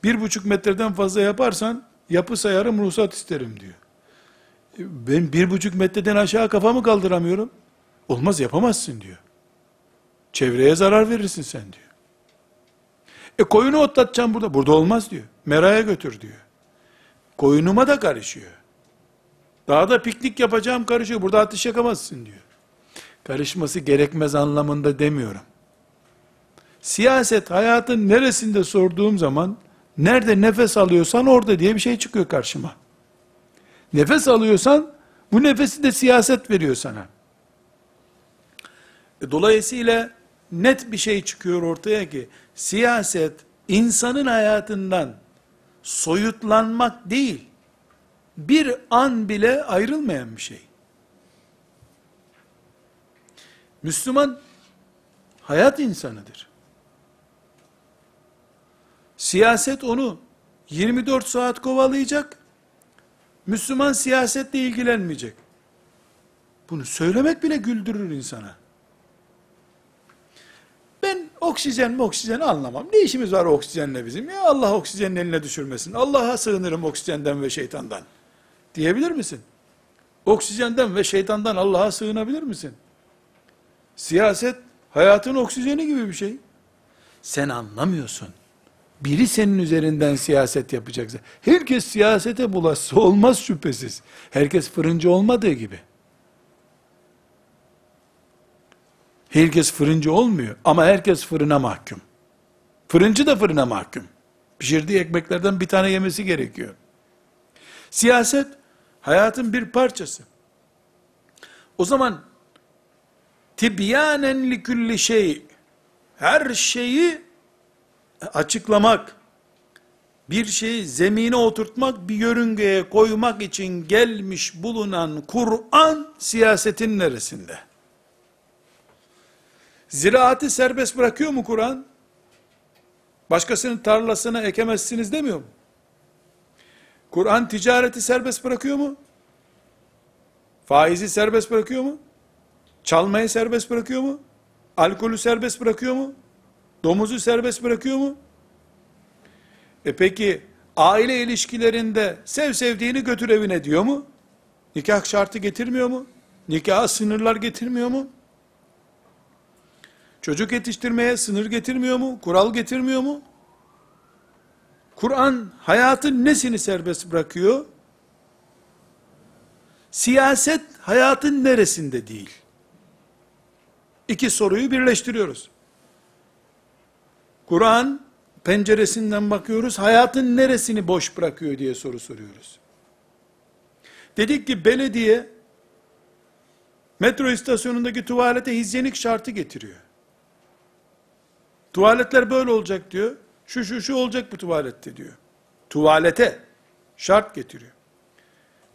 Bir buçuk metreden fazla yaparsan yapı sayarım ruhsat isterim diyor. E, ben bir buçuk metreden aşağı kafamı kaldıramıyorum. Olmaz yapamazsın diyor. Çevreye zarar verirsin sen diyor. E koyunu otlatacağım burada. Burada olmaz diyor. Meraya götür diyor. Koyunuma da karışıyor. Dağda piknik yapacağım karışıyor. Burada ateş yakamazsın diyor. karışması gerekmez anlamında demiyorum. Siyaset hayatın neresinde sorduğum zaman nerede nefes alıyorsan orada diye bir şey çıkıyor karşıma. Nefes alıyorsan bu nefesi de siyaset veriyor sana. E, Dolayısıyla net bir şey çıkıyor ortaya ki siyaset insanın hayatından soyutlanmak değil, bir an bile ayrılmayan bir şey. Müslüman hayat insanıdır. Siyaset onu 24 saat kovalayacak. Müslüman siyasetle ilgilenmeyecek. Bunu söylemek bile güldürür insana. Ben oksijen mi oksijen anlamam. Ne işimiz var oksijenle bizim? Ya Allah oksijenin eline düşürmesin. Allah'a sığınırım oksijenden ve şeytandan. Diyebilir misin? Oksijenden ve şeytandan Allah'a sığınabilir misin? Siyaset hayatın oksijeni gibi bir şey. Sen anlamıyorsun. Biri senin üzerinden siyaset yapacaksa. Herkes siyasete bulaşsa olmaz şüphesiz. Herkes fırıncı olmadığı gibi. Herkes fırıncı olmuyor ama herkes fırına mahkum. Fırıncı da fırına mahkum. Pişirdiği ekmeklerden bir tane yemesi gerekiyor. Siyaset hayatın bir parçası. O zaman tibyanen li külli şey her şeyi açıklamak, bir şeyi zemine oturtmak, bir yörüngeye koymak için gelmiş bulunan Kur'an siyasetin neresinde? Ziraatı serbest bırakıyor mu Kur'an? Başkasının tarlasına ekemezsiniz demiyor mu? Kur'an ticareti serbest bırakıyor mu? Faizi serbest bırakıyor mu? Çalmayı serbest bırakıyor mu? Alkolü serbest bırakıyor mu? Domuzu serbest bırakıyor mu? E peki aile ilişkilerinde sev sevdiğini götür evine diyor mu? Nikah şartı getirmiyor mu? Nikaha sınırlar getirmiyor mu? Çocuk yetiştirmeye sınır getirmiyor mu? Kural getirmiyor mu? Kur'an hayatın nesini serbest bırakıyor? Siyaset hayatın neresinde değil? İki soruyu birleştiriyoruz. Kur'an penceresinden bakıyoruz, hayatın neresini boş bırakıyor diye soru soruyoruz. Dedik ki belediye metro istasyonundaki tuvalete hijyenik şartı getiriyor. Tuvaletler böyle olacak diyor. Şu şu şu olacak bu tuvalette diyor. Tuvalete şart getiriyor.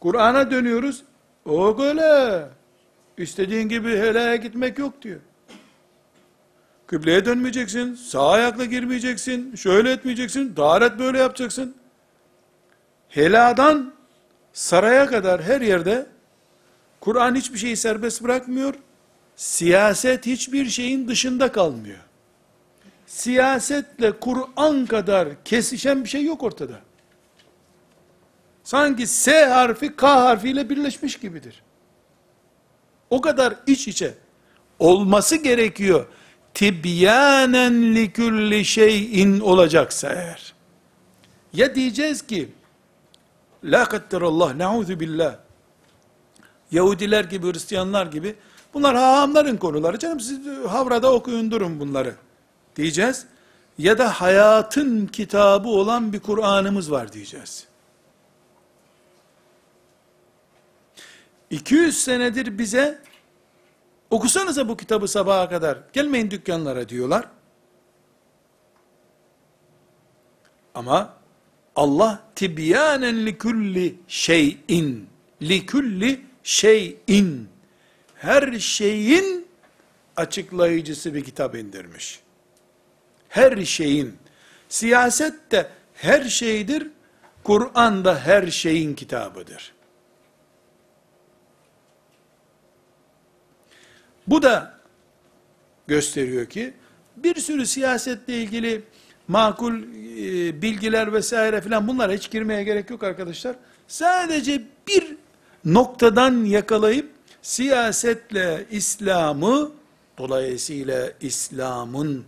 Kur'an'a dönüyoruz. O böyle. İstediğin gibi helaya gitmek yok diyor. Kıbleye dönmeyeceksin, sağ ayakla girmeyeceksin, şöyle etmeyeceksin, daret böyle yapacaksın. Heladan saraya kadar her yerde Kur'an hiçbir şeyi serbest bırakmıyor. Siyaset hiçbir şeyin dışında kalmıyor. Siyasetle Kur'an kadar kesişen bir şey yok ortada. Sanki S harfi K harfiyle birleşmiş gibidir. O kadar iç içe olması gerekiyor. Tibyanen li kulli şeyin olacaksa eğer. Ya diyeceğiz ki la kadderallah na'udhu billah Yahudiler gibi, Hristiyanlar gibi bunlar hahamların konuları. Canım siz havrada okuyun durun bunları diyeceğiz. Ya da hayatın kitabı olan bir Kur'an'ımız var diyeceğiz. 200 senedir bize okusanıza bu kitabı sabaha kadar gelmeyin dükkanlara diyorlar. Ama Allah tibyanen li kulli şeyin li kulli şeyin her şeyin açıklayıcısı bir kitap indirmiş. Her şeyin siyaset de her şeydir. Kur'an da her şeyin kitabıdır. Bu da gösteriyor ki bir sürü siyasetle ilgili makul e, bilgiler vesaire filan bunlara hiç girmeye gerek yok arkadaşlar. Sadece bir noktadan yakalayıp siyasetle İslam'ı dolayısıyla İslam'ın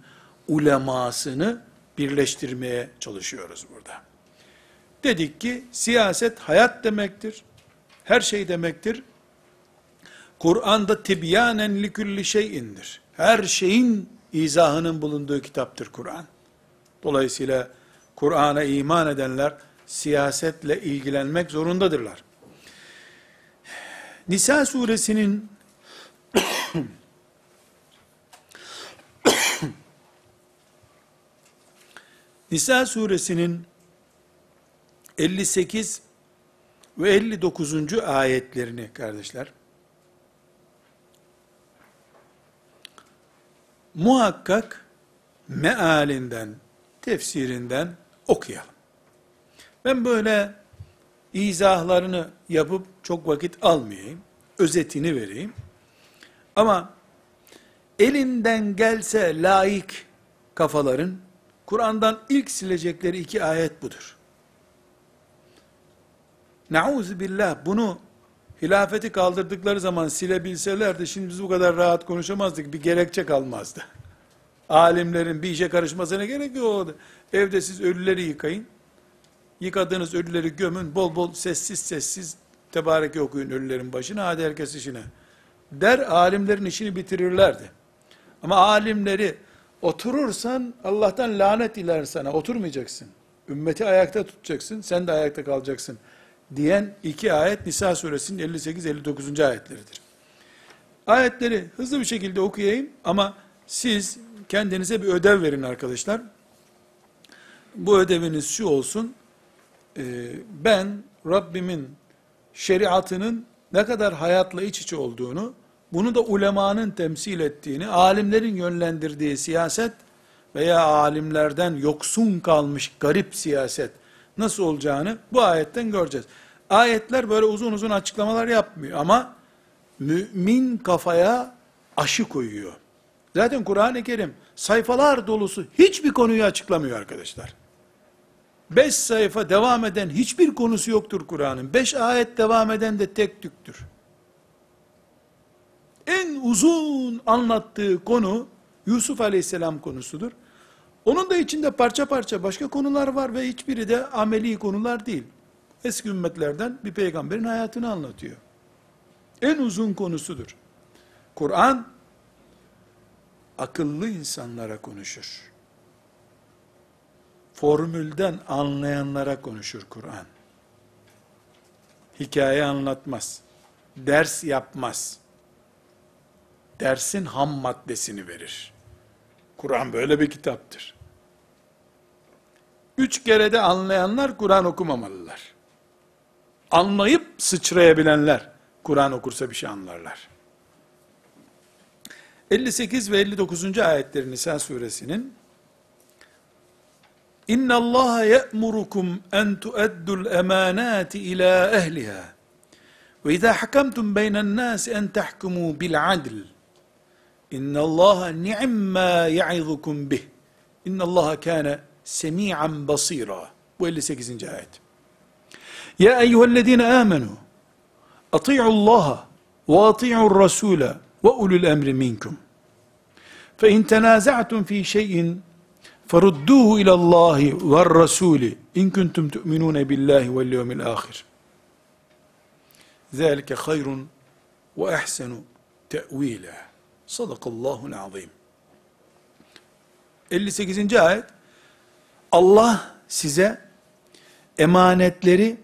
ulemasını birleştirmeye çalışıyoruz burada. Dedik ki siyaset hayat demektir. Her şey demektir. Kur'an'da tibyanen likulli şeyindir. Her şeyin izahının bulunduğu kitaptır Kur'an. Dolayısıyla Kur'an'a iman edenler siyasetle ilgilenmek zorundadırlar. Nisa suresinin [COUGHS] Nisa suresinin 58 ve 59. ayetlerini kardeşler muhakkak mealinden, tefsirinden okuyalım. Ben böyle izahlarını yapıp çok vakit almayayım. Özetini vereyim. Ama elinden gelse layık kafaların Kur'an'dan ilk silecekleri iki ayet budur. Nauzu billah bunu hilafeti kaldırdıkları zaman silebilselerdi şimdi biz bu kadar rahat konuşamazdık. Bir gerekçe kalmazdı. Alimlerin bir işe karışmasına gerek yok. Evde siz ölüleri yıkayın. Yıkadığınız ölüleri gömün. Bol bol sessiz sessiz tebareke okuyun ölülerin başına. Hadi herkes işine. Der alimlerin işini bitirirlerdi. Ama alimleri oturursan Allah'tan lanet iler sana. Oturmayacaksın. Ümmeti ayakta tutacaksın. Sen de ayakta kalacaksın. Diyen iki ayet Nisa suresinin 58-59. ayetleridir. Ayetleri hızlı bir şekilde okuyayım ama siz kendinize bir ödev verin arkadaşlar. Bu ödeviniz şu olsun. Ee, ben Rabbimin şeriatının ne kadar hayatla iç içe olduğunu, bunu da ulemanın temsil ettiğini, alimlerin yönlendirdiği siyaset veya alimlerden yoksun kalmış garip siyaset nasıl olacağını bu ayetten göreceğiz. Ayetler böyle uzun uzun açıklamalar yapmıyor ama mümin kafaya aşı koyuyor. Zaten Kur'an-ı Kerim sayfalar dolusu hiçbir konuyu açıklamıyor arkadaşlar. Beş sayfa devam eden hiçbir konusu yoktur Kur'an'ın. Beş ayet devam eden de tek tüktür. En uzun anlattığı konu Yusuf aleyhisselam konusudur. Onun da içinde parça parça başka konular var ve hiçbiri de ameli konular değil. Eski ümmetlerden bir peygamberin hayatını anlatıyor. En uzun konusudur. Kur'an akıllı insanlara konuşur. Formülden anlayanlara konuşur Kur'an. Hikaye anlatmaz. Ders yapmaz. Dersin ham maddesini verir. Kur'an böyle bir kitaptır. Üç kerede anlayanlar Kur'an okumamalılar. Anlayıp sıçrayabilenler Kur'an okursa bir şey anlarlar. 58 ve 59. ayetleri Nisa suresinin İnna Allah ye'murukum en tu'addul emanati ila ehliha ve izâ hakamtum beynen nâsi en tahkumu bil adl İnna Allah ni'mâ ya'izukum bih İnna Allah kâne semi'an basîrâ Bu 58. ayet. Ya eyyühellezine amenu ati'u Allah ve ati'u Rasûle ve ulul emri minkum. Fe in tenaza'tum fi şeyin ferudduhu ila Allah ve Rasul in kuntum tu'minun billahi vel yevmil ahir. Zalike hayrun ve ehsenu te'vila. Sadakallahu azim. 58. ayet Allah size emanetleri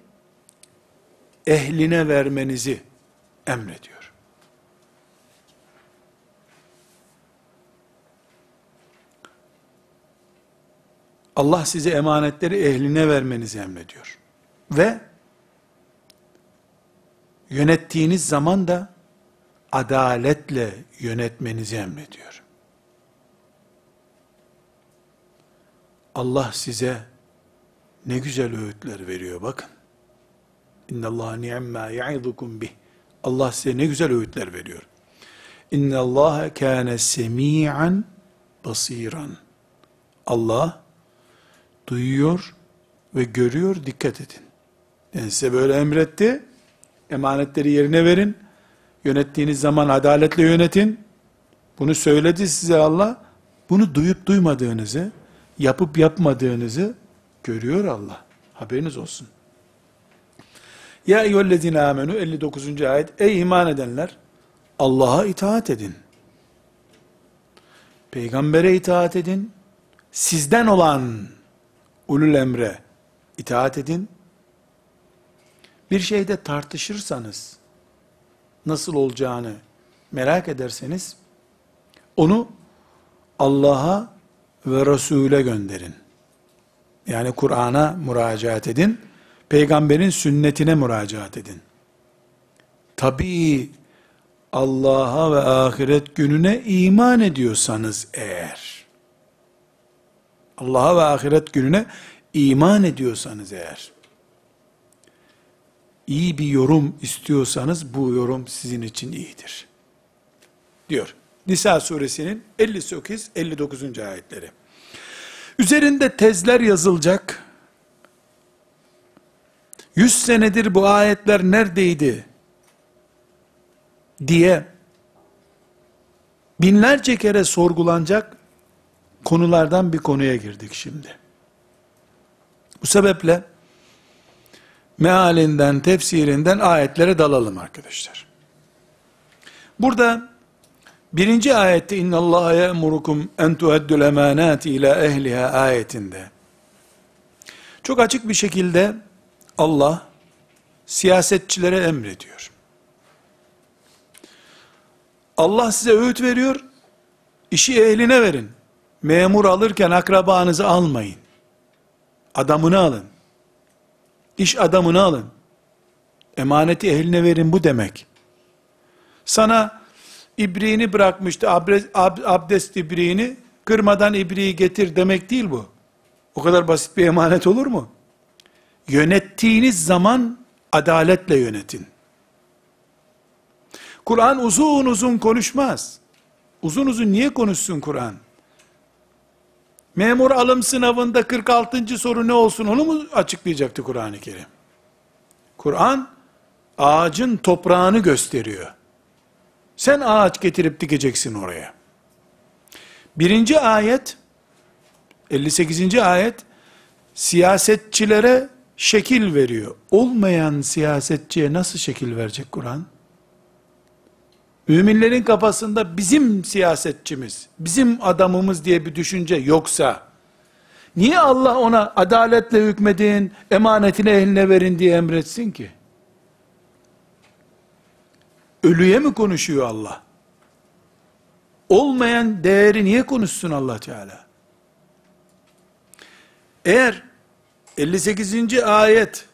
ehline vermenizi emrediyor. Allah size emanetleri ehline vermenizi emrediyor. Ve yönettiğiniz zaman da adaletle yönetmenizi emrediyor. Allah size ne güzel öğütler veriyor bakın. İnna Allah ni'ma ya'idukum bih. Allah size ne güzel öğütler veriyor. İnna Allah kana semi'an basiran. Allah duyuyor ve görüyor, dikkat edin. Yani size böyle emretti, emanetleri yerine verin, yönettiğiniz zaman adaletle yönetin, bunu söyledi size Allah, bunu duyup duymadığınızı, yapıp yapmadığınızı görüyor Allah. Haberiniz olsun. Ya eyyühellezine amenu 59. ayet. Ey iman edenler, Allah'a itaat edin. Peygambere itaat edin. Sizden olan ulul emre itaat edin. Bir şeyde tartışırsanız, nasıl olacağını merak ederseniz, onu Allah'a ve Resul'e gönderin. Yani Kur'an'a müracaat edin, peygamberin sünnetine müracaat edin. Tabii Allah'a ve ahiret gününe iman ediyorsanız eğer, Allah'a ve ahiret gününe iman ediyorsanız eğer, iyi bir yorum istiyorsanız bu yorum sizin için iyidir. Diyor. Nisa suresinin 58-59. ayetleri. Üzerinde tezler yazılacak. 100 senedir bu ayetler neredeydi? diye binlerce kere sorgulanacak konulardan bir konuya girdik şimdi. Bu sebeple mealinden, tefsirinden ayetlere dalalım arkadaşlar. Burada birinci ayette inna Allah ya'murukum en tu'addul emanati ila ehliha ayetinde çok açık bir şekilde Allah siyasetçilere emrediyor. Allah size öğüt veriyor, işi ehline verin. Memur alırken akrabanızı almayın. Adamını alın. İş adamını alın. Emaneti ehline verin bu demek. Sana ibriğini bırakmıştı, abdest ibriğini, kırmadan ibriği getir demek değil bu. O kadar basit bir emanet olur mu? Yönettiğiniz zaman adaletle yönetin. Kur'an uzun uzun konuşmaz. Uzun uzun niye konuşsun Kur'an? Memur alım sınavında 46. soru ne olsun onu mu açıklayacaktı Kur'an-ı Kerim? Kur'an ağacın toprağını gösteriyor. Sen ağaç getirip dikeceksin oraya. Birinci ayet, 58. ayet, siyasetçilere şekil veriyor. Olmayan siyasetçiye nasıl şekil verecek Kur'an? müminlerin kafasında bizim siyasetçimiz, bizim adamımız diye bir düşünce yoksa, niye Allah ona adaletle hükmedin, emanetini eline verin diye emretsin ki? Ölüye mi konuşuyor Allah? Olmayan değeri niye konuşsun Allah Teala? Eğer 58. ayet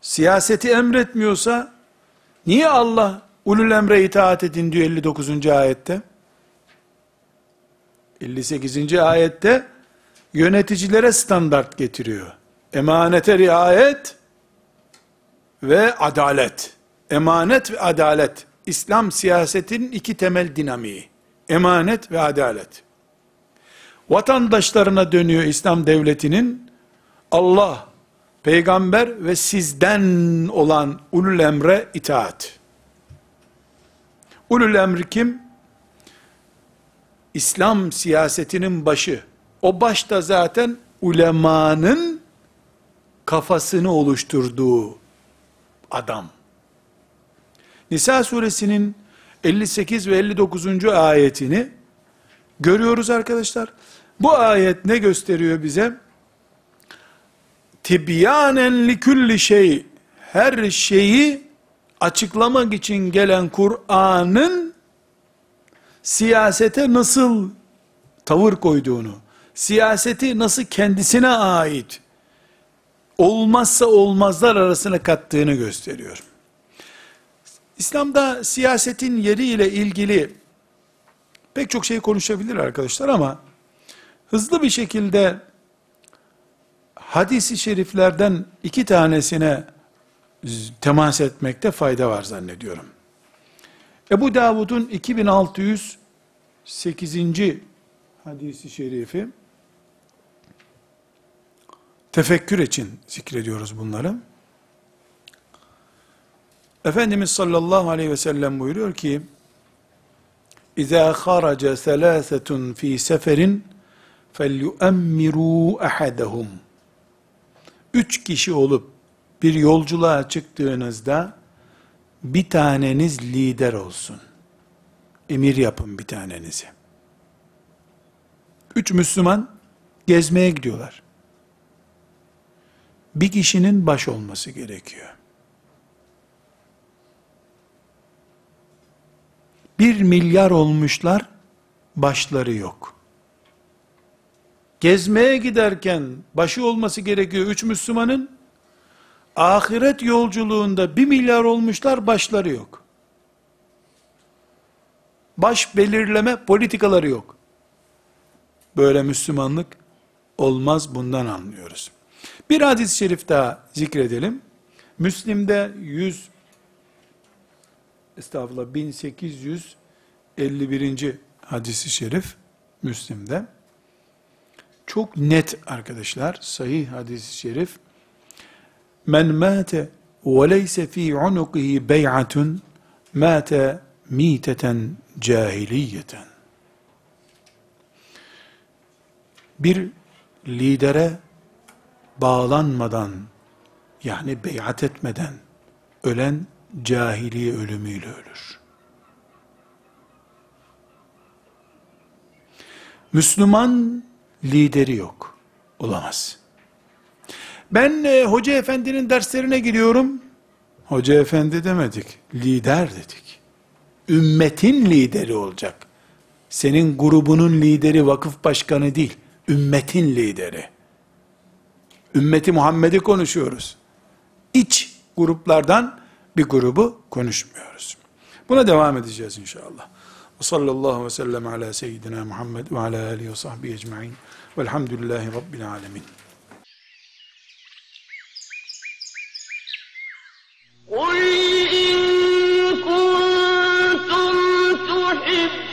siyaseti emretmiyorsa niye Allah Ulul emre itaat edin diyor 59. ayette. 58. ayette yöneticilere standart getiriyor. Emanete riayet ve adalet. Emanet ve adalet. İslam siyasetinin iki temel dinamiği. Emanet ve adalet. Vatandaşlarına dönüyor İslam devletinin Allah, peygamber ve sizden olan ulul emre itaat. Ulul emri kim? İslam siyasetinin başı. O başta zaten ulemanın kafasını oluşturduğu adam. Nisa suresinin 58 ve 59. ayetini görüyoruz arkadaşlar. Bu ayet ne gösteriyor bize? Tibyanen li kulli şey her şeyi açıklamak için gelen Kur'an'ın siyasete nasıl tavır koyduğunu, siyaseti nasıl kendisine ait olmazsa olmazlar arasına kattığını gösteriyor. İslam'da siyasetin yeriyle ilgili pek çok şey konuşabilir arkadaşlar ama hızlı bir şekilde hadisi şeriflerden iki tanesine temas etmekte fayda var zannediyorum. Ebu Davud'un 2608. hadisi şerifi tefekkür için zikrediyoruz bunları. Efendimiz sallallahu aleyhi ve sellem buyuruyor ki İzâ kharaca selâsetun fî seferin فَلْيُؤَمِّرُوا أَحَدَهُمْ Üç kişi olup bir yolculuğa çıktığınızda bir taneniz lider olsun. emir yapın bir tanenizi. Üç Müslüman gezmeye gidiyorlar. Bir kişinin baş olması gerekiyor. Bir milyar olmuşlar, başları yok. Gezmeye giderken başı olması gerekiyor üç Müslümanın, ahiret yolculuğunda bir milyar olmuşlar, başları yok. Baş belirleme politikaları yok. Böyle Müslümanlık olmaz bundan anlıyoruz. Bir hadis-i şerif daha zikredelim. Müslim'de 100 estağfurullah. 1851. hadisi şerif Müslim'de. Çok net arkadaşlar sahih hadisi şerif. Men mate ve leyse fi unukihi bey'atun mate miteten cahiliyeten bir lidere bağlanmadan yani beyat etmeden ölen cahiliye ölümüyle ölür. Müslüman lideri yok. Olamaz. Ben e, hoca efendinin derslerine gidiyorum. Hoca efendi demedik. Lider dedik. Ümmetin lideri olacak. Senin grubunun lideri vakıf başkanı değil. Ümmetin lideri. Ümmeti Muhammed'i konuşuyoruz. İç gruplardan bir grubu konuşmuyoruz. Buna devam edeceğiz inşallah. Ve sallallahu ve sellem ala seyyidina Muhammed ve ala alihi ve sahbihi ecma'in. Velhamdülillahi Rabbil alemin. قل إن كنتم تحبون